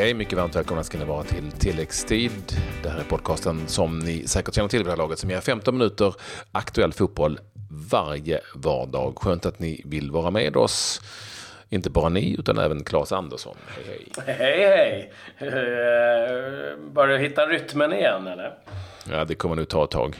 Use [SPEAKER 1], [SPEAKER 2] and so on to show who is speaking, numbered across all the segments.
[SPEAKER 1] hej! Mycket varmt välkomna ska ni vara till tilläggstid. Det här är podcasten som ni säkert känner till vid det här laget som ger 15 minuter aktuell fotboll varje vardag. Skönt att ni vill vara med oss. Inte bara ni, utan även Claes Andersson. Hej,
[SPEAKER 2] hej! Hej, hej! Börjar du hitta rytmen igen, eller?
[SPEAKER 1] Ja, det kommer nog ta ett tag.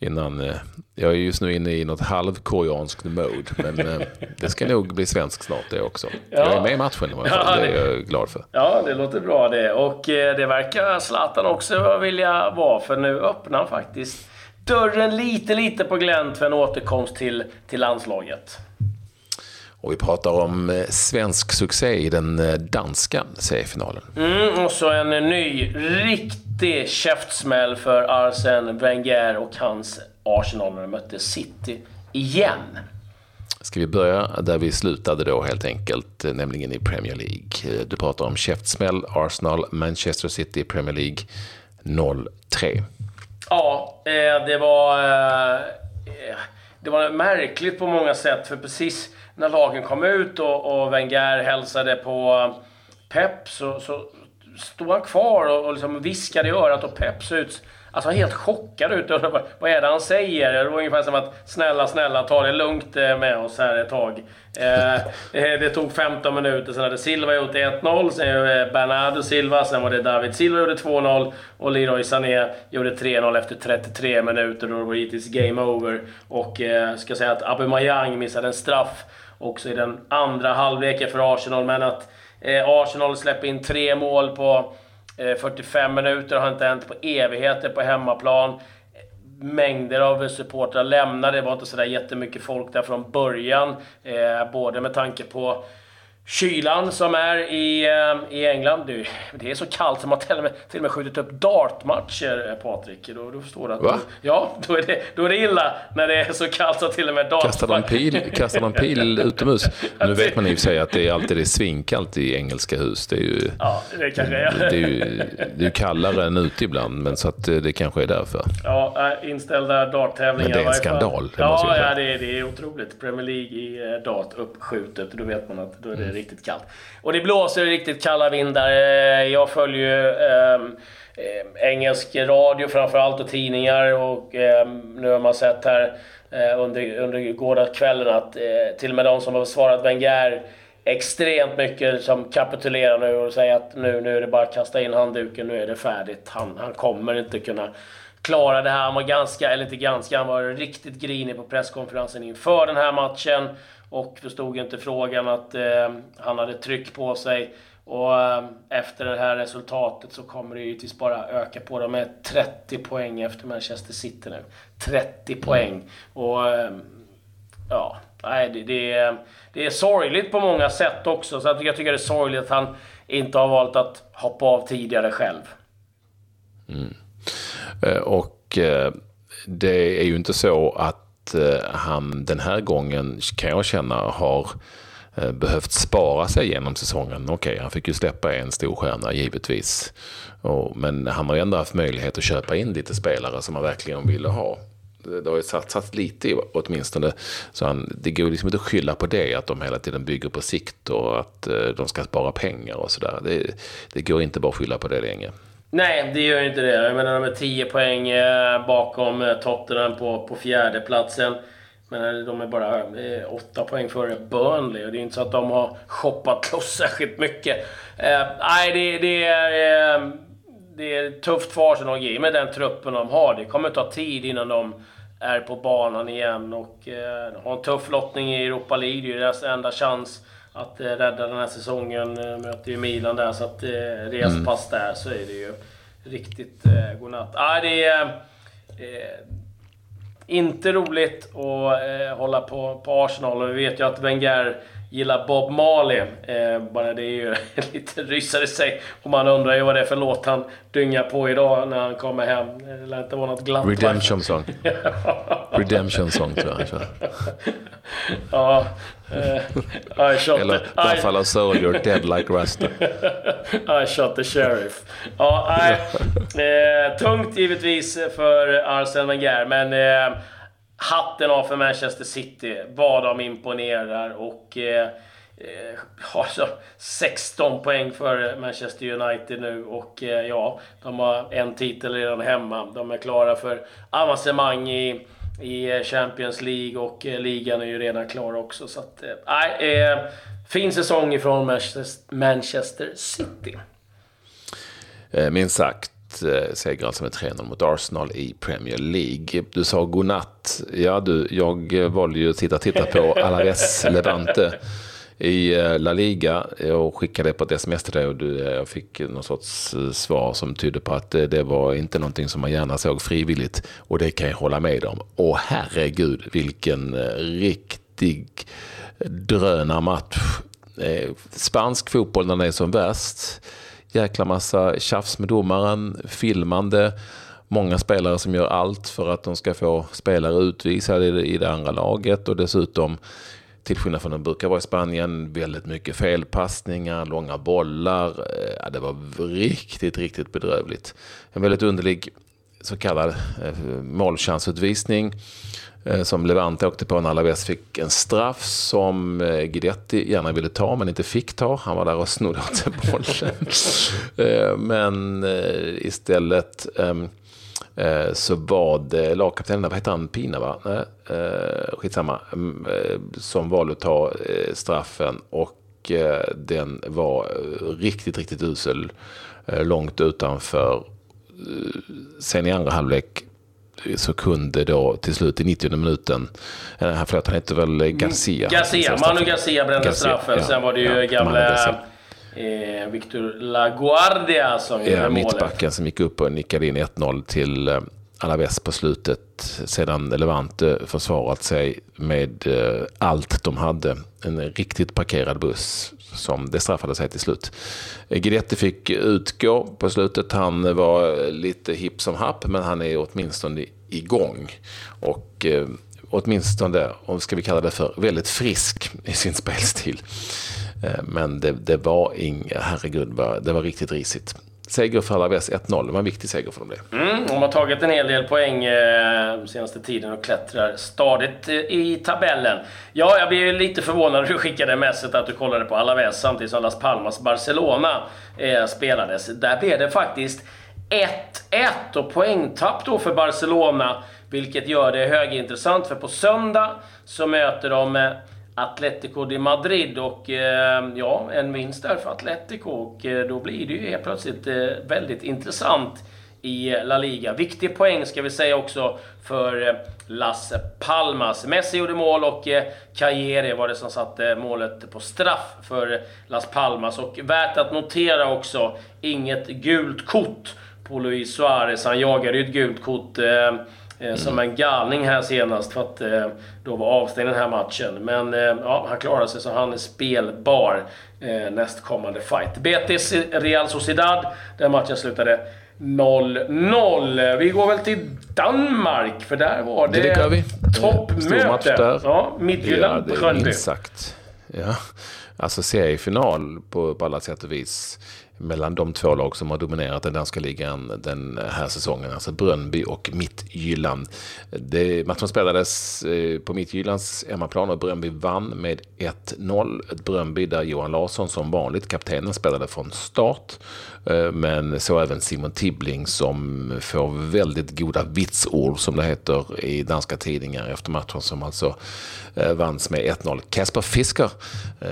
[SPEAKER 1] Innan, uh, jag är just nu inne i något halvkoreanskt mode, men uh, det ska nog bli svensk snart det också. Ja. Jag är med i matchen i alla fall, ja, det är jag glad för.
[SPEAKER 2] Ja, det låter bra det. Och det verkar Zlatan också vilja vara, för nu öppnar faktiskt dörren lite, lite på glänt för en återkomst till, till landslaget.
[SPEAKER 1] Och vi pratar om eh, svensk succé i den eh, danska seriefinalen.
[SPEAKER 2] Mm, och så en ny riktig käftsmäll för Arsene Wenger och hans Arsenal när de mötte City igen.
[SPEAKER 1] Ska vi börja där vi slutade då helt enkelt, eh, nämligen i Premier League. Du pratar om käftsmäll, Arsenal, Manchester City, Premier League 0-3.
[SPEAKER 2] Ja, det var... Det var märkligt på många sätt, för precis när lagen kom ut och, och Wenger hälsade på Pep så, så stod han kvar och, och liksom viskade i örat och Pep så ut Alltså helt chockad ut. Vad är det han säger? Det var ungefär som att snälla, snälla, ta det lugnt eh, med oss här ett tag. Eh, eh det tog 15 minuter, sen hade Silva gjort 1-0, sen eh, Bernardo Silva, sen var det David Silva gjorde 2-0 och Leroy Sané gjorde 3-0 efter 33 minuter. Då var det givetvis game over. Och ska säga att Aubameyang missade en straff också i den andra halvleken för Arsenal. Men att eh, Arsenal släpper in tre mål på Eh, 45 minuter har inte hänt på evigheter på hemmaplan. Mängder av supportrar lämnade. Det var inte sådär jättemycket folk där från början. Eh, både med tanke på kylan som är i, eh, i England. Du, det är så kallt som man till och med, till och med skjutit upp dartmatcher, eh, Patrik. Då, då förstår du att...
[SPEAKER 1] Va?
[SPEAKER 2] ja, då är, det, då är det illa när det är så kallt så till och med dartmatcher...
[SPEAKER 1] Kastar de pil, kastar de pil utomhus? Nu vet man i och för sig att det är alltid är svinkallt i engelska hus. Det är ju...
[SPEAKER 2] Ja, det kanske är.
[SPEAKER 1] Det är ju, det är kallare än ute ibland, men så att det kanske är därför.
[SPEAKER 2] Ja, inställda darttävlingar.
[SPEAKER 1] Men det är en skandal.
[SPEAKER 2] Ja, ja det, är, det är otroligt. Premier League i eh, dart uppskjutet. Då vet man att då är det mm riktigt kallt. Och det blåser riktigt kalla vindar. Eh, jag följer ju ehm, eh, engelsk radio framförallt och tidningar och eh, nu har man sett här eh, under, under gårdagskvällen att eh, till och med de som har svarat Wenger extremt mycket som kapitulerar nu och säger att nu, nu är det bara att kasta in handduken, nu är det färdigt. Han, han kommer inte kunna klara det här. Han var ganska, eller inte ganska, han var riktigt grinig på presskonferensen inför den här matchen och förstod inte frågan att eh, han hade tryck på sig. Och eh, efter det här resultatet så kommer det givetvis bara öka på. De är 30 poäng efter Manchester City nu. 30 poäng. Och eh, ja, nej, det, det, är, det är sorgligt på många sätt också. Så jag tycker det är sorgligt att han inte har valt att hoppa av tidigare själv.
[SPEAKER 1] Mm. Eh, och eh, det är ju inte så att att eh, han den här gången kan jag känna har eh, behövt spara sig genom säsongen. Okej, okay, han fick ju släppa en stor stjärna givetvis. men han har ju ändå haft möjlighet att köpa in lite spelare som han verkligen ville ha. Det har ju satsats lite åtminstone. Så han, det går liksom inte att skylla på det, att de hela tiden bygger på sikt och att eh, de ska spara pengar och sådär. Det, det går inte bara att skylla på det länge.
[SPEAKER 2] Nej, det gör inte det. Jag menar, de är 10 poäng eh, bakom eh, Tottenham på, på fjärdeplatsen. Men de är bara eh, 8 poäng före Burnley och det är inte så att de har shoppat loss särskilt mycket. Eh, nej, det, det, är, eh, det är tufft för Arsenal med den truppen de har. Det kommer ta tid innan de är på banan igen och eh, har en tuff lottning i Europa League. Det är deras enda chans att eh, rädda den här säsongen. Eh, möter ju Milan där, så att eh, respass mm. där så är det ju riktigt eh, godnatt. Ah, det är eh, inte roligt att eh, hålla på, på Arsenal och vi vet ju att Wenger gillar Bob Marley. Eh, bara det är ju lite rysare i sig. Och man undrar ju vad det är för låt han dyngar på idag när han kommer hem. Det lär inte vara något glatt.
[SPEAKER 1] Redemption song. Redemption song tror jag.
[SPEAKER 2] ja. Uh, I shot
[SPEAKER 1] Eller
[SPEAKER 2] the,
[SPEAKER 1] Buffalo I... Soldier, Dead Like Rasta.
[SPEAKER 2] I shot the sheriff. Ja, nej. Eh, tungt givetvis för Arsene Wenger, men eh, hatten av för Manchester City. Vad de imponerar och eh, har så 16 poäng för Manchester United nu och ja, de har en titel redan hemma. De är klara för avancemang i, i Champions League och ligan är ju redan klar också. Så att, nej, eh, fin säsong ifrån Manchester City.
[SPEAKER 1] Minst sagt seger alltså med 3-0 mot Arsenal i Premier League. Du sa godnatt. Ja, du, jag valde ju att titta, titta på Alaves Levante i eh, La Liga. Jag skickade på ett sms till dig och du, jag fick någon sorts eh, svar som tydde på att det var inte någonting som man gärna såg frivilligt. Och det kan jag hålla med om. Och herregud vilken riktig drönarmatch. Spansk fotboll när den är som värst. Jäkla massa tjafs med domaren, filmande. Många spelare som gör allt för att de ska få spelare utvisade i det andra laget och dessutom till skillnad från det brukar vara i Spanien, väldigt mycket felpassningar, långa bollar. Eh, ja, det var riktigt, riktigt bedrövligt. En väldigt underlig så kallad eh, målchansutvisning eh, som Levante åkte på när Alaves fick en straff som Guidetti gärna ville ta men inte fick ta. Han var där och snodde åt sig bollen. men istället ehm, Eh, så var det lagkaptenen, vad heter han, Pina va? Nej, eh, skitsamma, mm, eh, som valde att ta straffen och den var riktigt, riktigt usel långt utanför. Sen i andra halvlek så kunde då till slut i 90 minuten, förlåt han heter väl Garcia?
[SPEAKER 2] Garcia, Manu Garcia brände straffen. Ja, Sen var det ju ja, gamla eh, Victor Laguardia som
[SPEAKER 1] ja, gjorde målet. Mittbacken som gick upp och nickade in 1-0 till eh, Alaves på slutet. Sedan Levante försvarat sig med eh, allt de hade. En riktigt parkerad buss som det straffade sig till slut. Eh, Guidetti fick utgå på slutet. Han var lite hipp som happ men han är åtminstone igång. Och eh, åtminstone, om ska vi kalla det för, väldigt frisk i sin spelstil. Eh, men det, det var inget, herregud, det var riktigt risigt. Seger för Alaves 1-0, det var en viktig seger för dem det.
[SPEAKER 2] Mm, de har tagit en hel del poäng eh, senaste tiden och klättrar stadigt eh, i tabellen. Ja, jag blev lite förvånad när du skickade messet att du kollade på Alaves samtidigt som Las Palmas Barcelona eh, spelades. Där blev det faktiskt 1-1 och poängtapp då för Barcelona, vilket gör det högintressant för på söndag så möter de eh, Atletico de Madrid och eh, ja, en vinst där för Atletico och eh, då blir det ju helt plötsligt eh, väldigt intressant i La Liga. Viktig poäng ska vi säga också för eh, Las Palmas. Messi gjorde mål och eh, Cajere var det som satte målet på straff för Las Palmas. Och värt att notera också, inget gult kort på Luis Suarez. Han jagade ju ett gult kort eh, Mm. Som en galning här senast för att eh, då var avstängd den här matchen. Men eh, ja, han klarade sig så han är spelbar nästkommande fight. Betis Real Sociedad. Den matchen slutade 0-0. Vi går väl till Danmark, för där var det,
[SPEAKER 1] det,
[SPEAKER 2] toppmöte. Ja, Midtjylland,
[SPEAKER 1] ja, Bröndby. sagt. Ja, alltså seriefinal på, på alla sätt och vis mellan de två lag som har dominerat den danska ligan den här säsongen, alltså Brönby och Mittjylland. Det, matchen spelades eh, på Mittjyllands hemmaplan och Brönby vann med 1-0. Ett Brönby där Johan Larsson som vanligt, kaptenen, spelade från start. Eh, men så även Simon Tibbling som får väldigt goda vitsord som det heter i danska tidningar efter matchen som alltså eh, vanns med 1-0. Kasper Fisker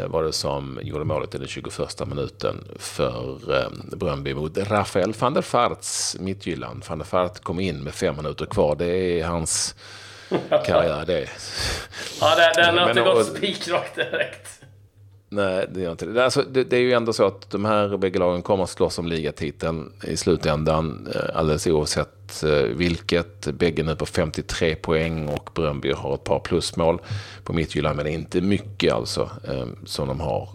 [SPEAKER 1] var det som gjorde målet i den 21 minuten för eh, Bröndby mot Rafael van der Farts Midtjylland. Van der Fart kom in med fem minuter kvar. Det är hans karriär det.
[SPEAKER 2] ja, den har inte gått spikrakt direkt.
[SPEAKER 1] Nej, det gör inte det. Alltså, det. det. är ju ändå så att de här bägge lagen kommer att slåss om ligatiteln i slutändan. Eh, alldeles oavsett eh, vilket. Bägge nu på 53 poäng och Bröndby har ett par plusmål på Midtjylland. Men inte mycket alltså eh, som de har.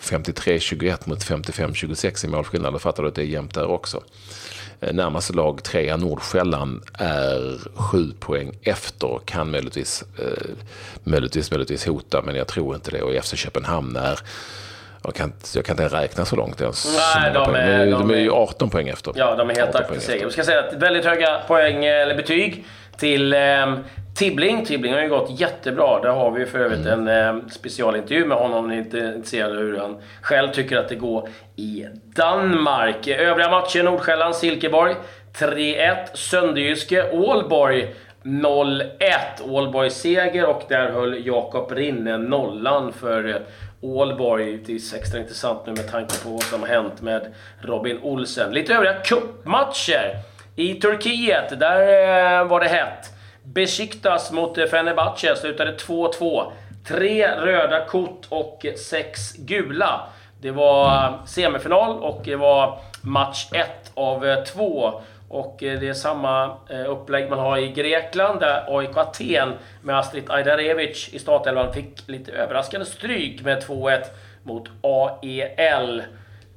[SPEAKER 1] 53-21 mot 55-26 i målskillnad. Då fattar du att det är jämnt där också. Eh, närmaste lag, trea Nordsjälland, är sju poäng efter kan möjligtvis, eh, möjligtvis, möjligtvis hota, men jag tror inte det. Och FC Köpenhamn är jag kan, jag kan inte räkna så långt ens.
[SPEAKER 2] Nej, de är,
[SPEAKER 1] de, de är ju 18 poäng efter.
[SPEAKER 2] Ja, de är helt aktiva seger. Vi ska säga att väldigt höga poäng, eller betyg, till eh, Tibbling. Tibbling har ju gått jättebra. Där har vi för övrigt mm. en eh, specialintervju med honom om ni är intresserade av hur han själv tycker att det går i Danmark. Övriga matcher Nordsjälland, Silkeborg 3-1. Sönderjyske, Ålborg 0-1. Ålborg seger och där höll Jakob Rinne nollan för eh, Ålborg. Det är extra intressant nu med tanke på vad som har hänt med Robin Olsen. Lite övriga cupmatcher. I Turkiet, där eh, var det hett. Besiktas mot Fenerbahce slutade 2-2. Tre röda kort och sex gula. Det var semifinal och det var match 1 av 2. Och det är samma eh, upplägg man har i Grekland där AIK Aten med Astrid Ajdarevic i startelvan fick lite överraskande stryk med 2-1 mot AEL.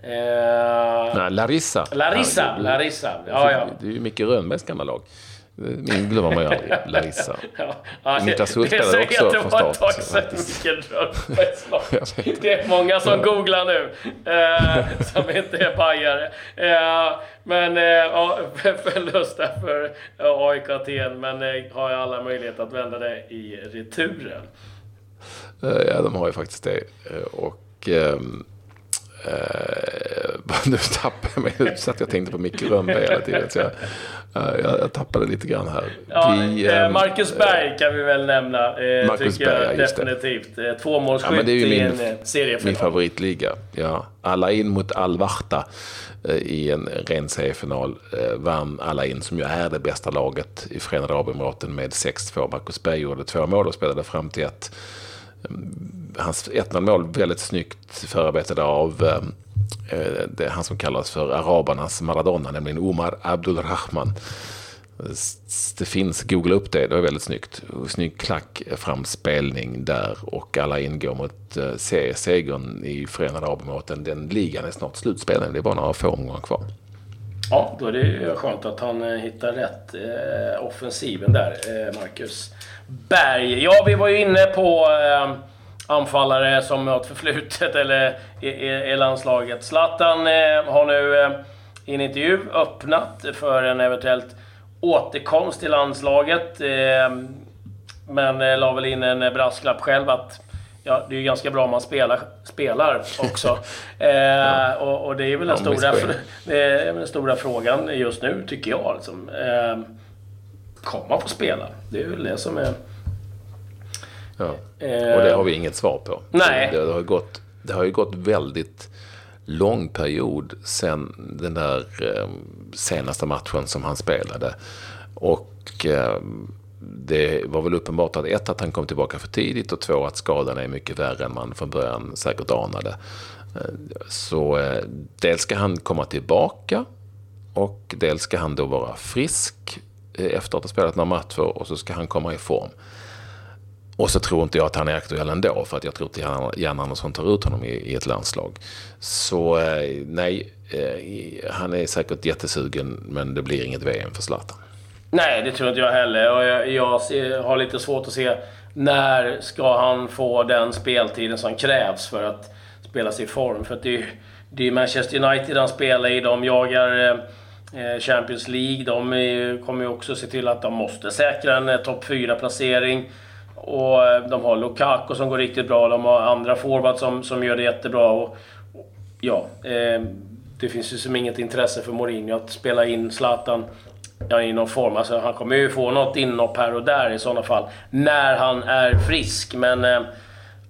[SPEAKER 1] Eh, Nej, Larissa.
[SPEAKER 2] Larissa, Larissa. Ja, ja.
[SPEAKER 1] Det är ju Micke Rönnbergs gamla lag. Min glömmer man ju aldrig, Larissa.
[SPEAKER 2] ja, ja,
[SPEAKER 1] Niklas Hult spelade också från start. Det var
[SPEAKER 2] ett tag Det är många som googlar nu, eh, som inte är bajare. Eh, men eh, ja, förlust där för AIK Aten, men eh, har ju alla möjlighet att vända det i returen.
[SPEAKER 1] Eh, ja, de har ju faktiskt det. Eh, och... Uh, nu tappade jag mig. Så att jag tänkte på Micke Rönnberg hela tiden. Så jag, uh, jag, tappade lite grann här.
[SPEAKER 2] Ja, vi, um, Marcus Berg kan vi väl nämna. Uh, Marcus Berg, jag, definitivt. Uh, Tvåmålsskytt ja, i en seriefinal.
[SPEAKER 1] Min favoritliga. Ja. Alla in mot Al-Warta i en ren seriefinal. Vann alla in som ju är det bästa laget i Förenade Arabemiraten med 6-2. Marcus Berg gjorde två mål och spelade fram till ett hans 1-0 mål väldigt snyggt förarbetade av eh, eh, det, han som kallas för arabernas Maradona, nämligen Omar Abdulrahman. Det finns, googla upp det, det var väldigt snyggt. Snygg klack eh, framspelning där och alla ingår mot eh, seriesegern i Förenade Arabemiraten. Den ligan är snart slutspelad, det är bara några få omgångar kvar.
[SPEAKER 2] Ja, då är det skönt att han hittar rätt eh, offensiven där, eh, Marcus Berg. Ja, vi var ju inne på eh, anfallare som har ett förflutet eller i, landslaget. Zlatan eh, har nu eh, i en intervju öppnat för en eventuellt återkomst till landslaget. Eh, men la väl in en brasklapp själv att ja, det är ju ganska bra om man spelar, spelar också. Ja. och, och, det är väl den, stora, det är den stora frågan just nu, tycker jag. Liksom. Eh, kommer man få spela? Det är väl det som är...
[SPEAKER 1] Ja. Och det har vi inget svar på.
[SPEAKER 2] Nej.
[SPEAKER 1] Det, har, gått, det har ju gått väldigt lång period sen den där eh, senaste matchen som han spelade. Och eh, det var väl uppenbart att ett, att han kom tillbaka för tidigt och två, att skadan är mycket värre än man från början säkert anade. Eh, så eh, dels ska han komma tillbaka och dels ska han då vara frisk eh, efter att ha spelat några matcher och så ska han komma i form. Och så tror inte jag att han är aktuell ändå för att jag tror att Jan Andersson tar ut honom i, i ett landslag. Så eh, nej, eh, han är säkert jättesugen men det blir inget VM för Zlatan.
[SPEAKER 2] Nej, det tror inte jag heller. Och jag, jag ser, har lite svårt att se när ska han få den speltiden som krävs för att spela sig i form. För att det, det är Manchester United han spelar i. De jagar eh, Champions League. De är, kommer ju också se till att de måste säkra en topp 4-placering. Och eh, de har Lukaku som går riktigt bra. De har andra forwards som, som gör det jättebra. Och, och ja, eh, det finns ju som inget intresse för Mourinho att spela in Zlatan ja, i någon form. Alltså, han kommer ju få något inhopp här och där i sådana fall. När han är frisk. Men eh,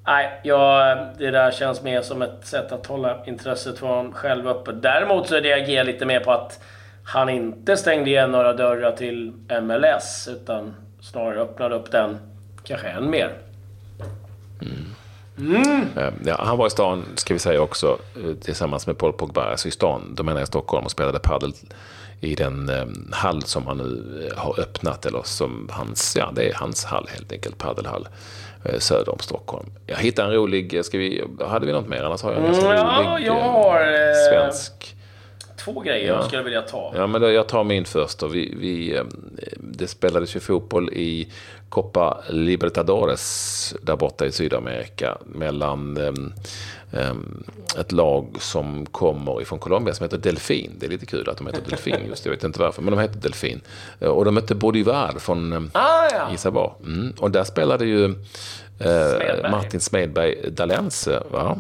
[SPEAKER 2] nej, ja, det där känns mer som ett sätt att hålla intresset för honom själv uppe. Däremot så reagerar jag lite mer på att han inte stängde igen några dörrar till MLS. Utan snarare öppnade upp den kanske än mer.
[SPEAKER 1] Mm. Mm. Ja, han var i stan, ska vi säga också, eh, tillsammans med Paul Pogba. Alltså i stan, då menar jag Stockholm, och spelade padel i den eh, hall som han nu eh, har öppnat. Eller som hans, ja det är hans hall helt enkelt, padelhall eh, söder om Stockholm. Jag hittade en rolig, ska vi, hade vi något mer? Annars har jag en ganska
[SPEAKER 2] mm, rolig
[SPEAKER 1] ja,
[SPEAKER 2] jag har,
[SPEAKER 1] svensk.
[SPEAKER 2] Två grejer jag skulle vilja ta.
[SPEAKER 1] Ja, men då, jag tar min först. Och vi, vi, eh, det spelades ju fotboll i Copa Libertadores där borta i Sydamerika mellan um, um, ett lag som kommer ifrån Colombia som heter Delfin. Det är lite kul att de heter Delfin, just jag vet inte varför, men de heter Delfin. Och de mötte Bolivar från
[SPEAKER 2] Ah, ja.
[SPEAKER 1] Mm. Och där spelade ju
[SPEAKER 2] Smedberg.
[SPEAKER 1] Martin Smedberg Dalense, va?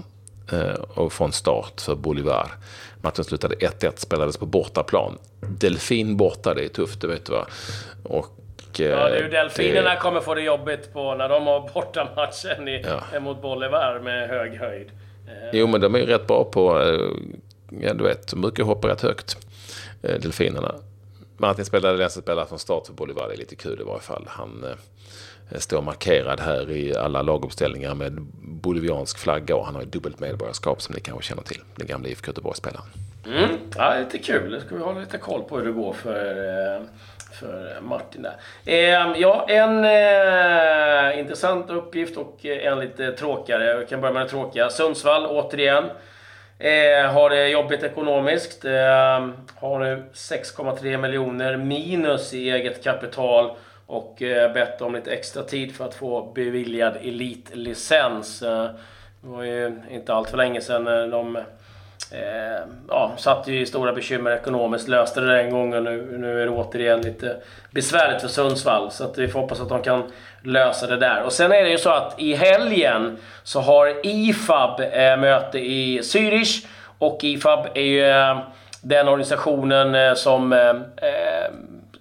[SPEAKER 1] Och från start för Bolivar. Matchen slutade 1-1, spelades på bortaplan. Delfin borta, det är tufft, det vet du va? Och, eh,
[SPEAKER 2] Ja, det är ju delfinerna
[SPEAKER 1] det-
[SPEAKER 2] kommer få det jobbigt på när de har bortamatchen i,
[SPEAKER 1] Ja.
[SPEAKER 2] mot Bolivar med hög höjd. Eh,
[SPEAKER 1] Jo, men de är ju rätt bra på, eh, ja du vet, de brukar hoppa rätt högt, eh, delfinerna. Martin spelade den som spelade från start för Bolivar, det är lite kul i varje fall. Han eh, Eh, står markerad här i alla laguppställningar med boliviansk flagga och han har ju dubbelt medborgarskap som ni kanske känner till, den gamla IFK Göteborgsspelaren.
[SPEAKER 2] Mm. Ja, lite kul. Nu ska vi hålla lite koll på hur det går för, eh, för Martin där. Eh, Ja, en eh, intressant uppgift och eh, en lite tråkigare. Jag kan börja med den tråkiga. Sundsvall, återigen. Eh, har det jobbigt ekonomiskt. Eh, har nu 6,3 miljoner minus i eget kapital. Och eh, bett om lite extra tid för att få beviljad elitlicens. Eh, det var ju inte allt för länge sedan eh, de Eh, ja, satt ju i stora bekymmer ekonomiskt, löste det en gång och Nu, nu är det återigen lite besvärligt för Sundsvall. Så att vi får hoppas att de kan lösa det där. Och sen är det ju så att i helgen så har IFAB eh, möte i Zürich. Och IFAB är ju eh, den organisationen eh, som eh,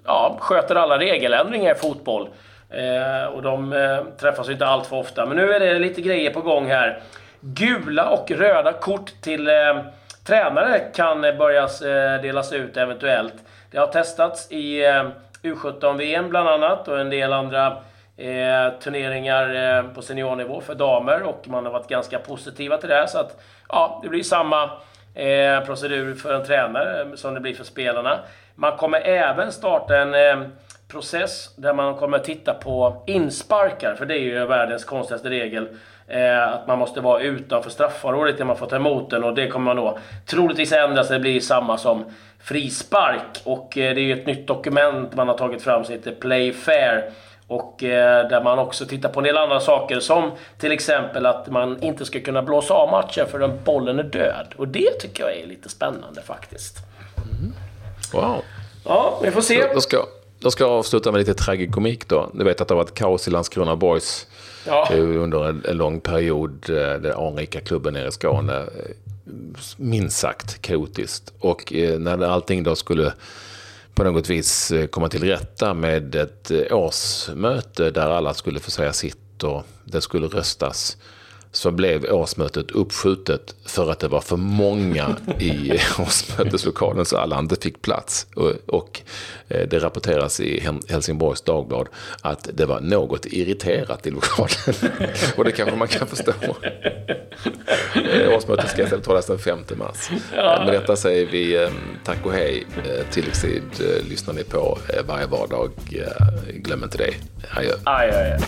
[SPEAKER 2] ja, sköter alla regeländringar i fotboll. Eh, och de eh, träffas ju inte allt för ofta. Men nu är det lite grejer på gång här. Gula och röda kort till eh, tränare kan eh, börja eh, delas ut eventuellt. Det har testats i eh, U17-VM bland annat och en del andra eh, turneringar eh, på seniornivå för damer och man har varit ganska positiva till det. Så att ja, det blir samma eh, procedur för en tränare eh, som det blir för spelarna. Man kommer även starta en eh, process där man kommer titta på insparkar, för det är ju världens konstigaste regel. Eh, att man måste vara utanför straffområdet när man får ta emot den och det kommer man då troligtvis ändra så det blir samma som frispark. Och eh, det är ju ett nytt dokument man har tagit fram som heter Play Fair. Och eh, där man också tittar på en del andra saker som till exempel att man inte ska kunna blåsa av matchen förrän bollen är död. Och det tycker jag är lite spännande faktiskt.
[SPEAKER 1] Wow.
[SPEAKER 2] Ja, vi får se.
[SPEAKER 1] Då ska, då ska jag avsluta med lite tragikomik då. Du vet att det har varit kaos i Landskrona Boys
[SPEAKER 2] Ja.
[SPEAKER 1] eh, under en, en lång period. eh, Den anrika klubben nere i Skåne. eh, Minst sagt kaotiskt. Och när allting då skulle på något vis komma till rätta med ett årsmöte där alla skulle få säga sitt och det skulle röstas så blev årsmötet uppskjutet för att det var för många i årsmöteslokalen så alla inte fick plats. Och, och eh, det rapporteras i Helsingborgs Dagblad att det var något irriterat i lokalen. och det kanske man kan förstå. Eh, Årsmötet ska istället hållas den 5 mars. Eh, Med detta säger vi tack och hej. Tilläggstid lyssnar ni på varje vardag. Glöm inte det. Adjö.
[SPEAKER 2] Aj, aj, aj.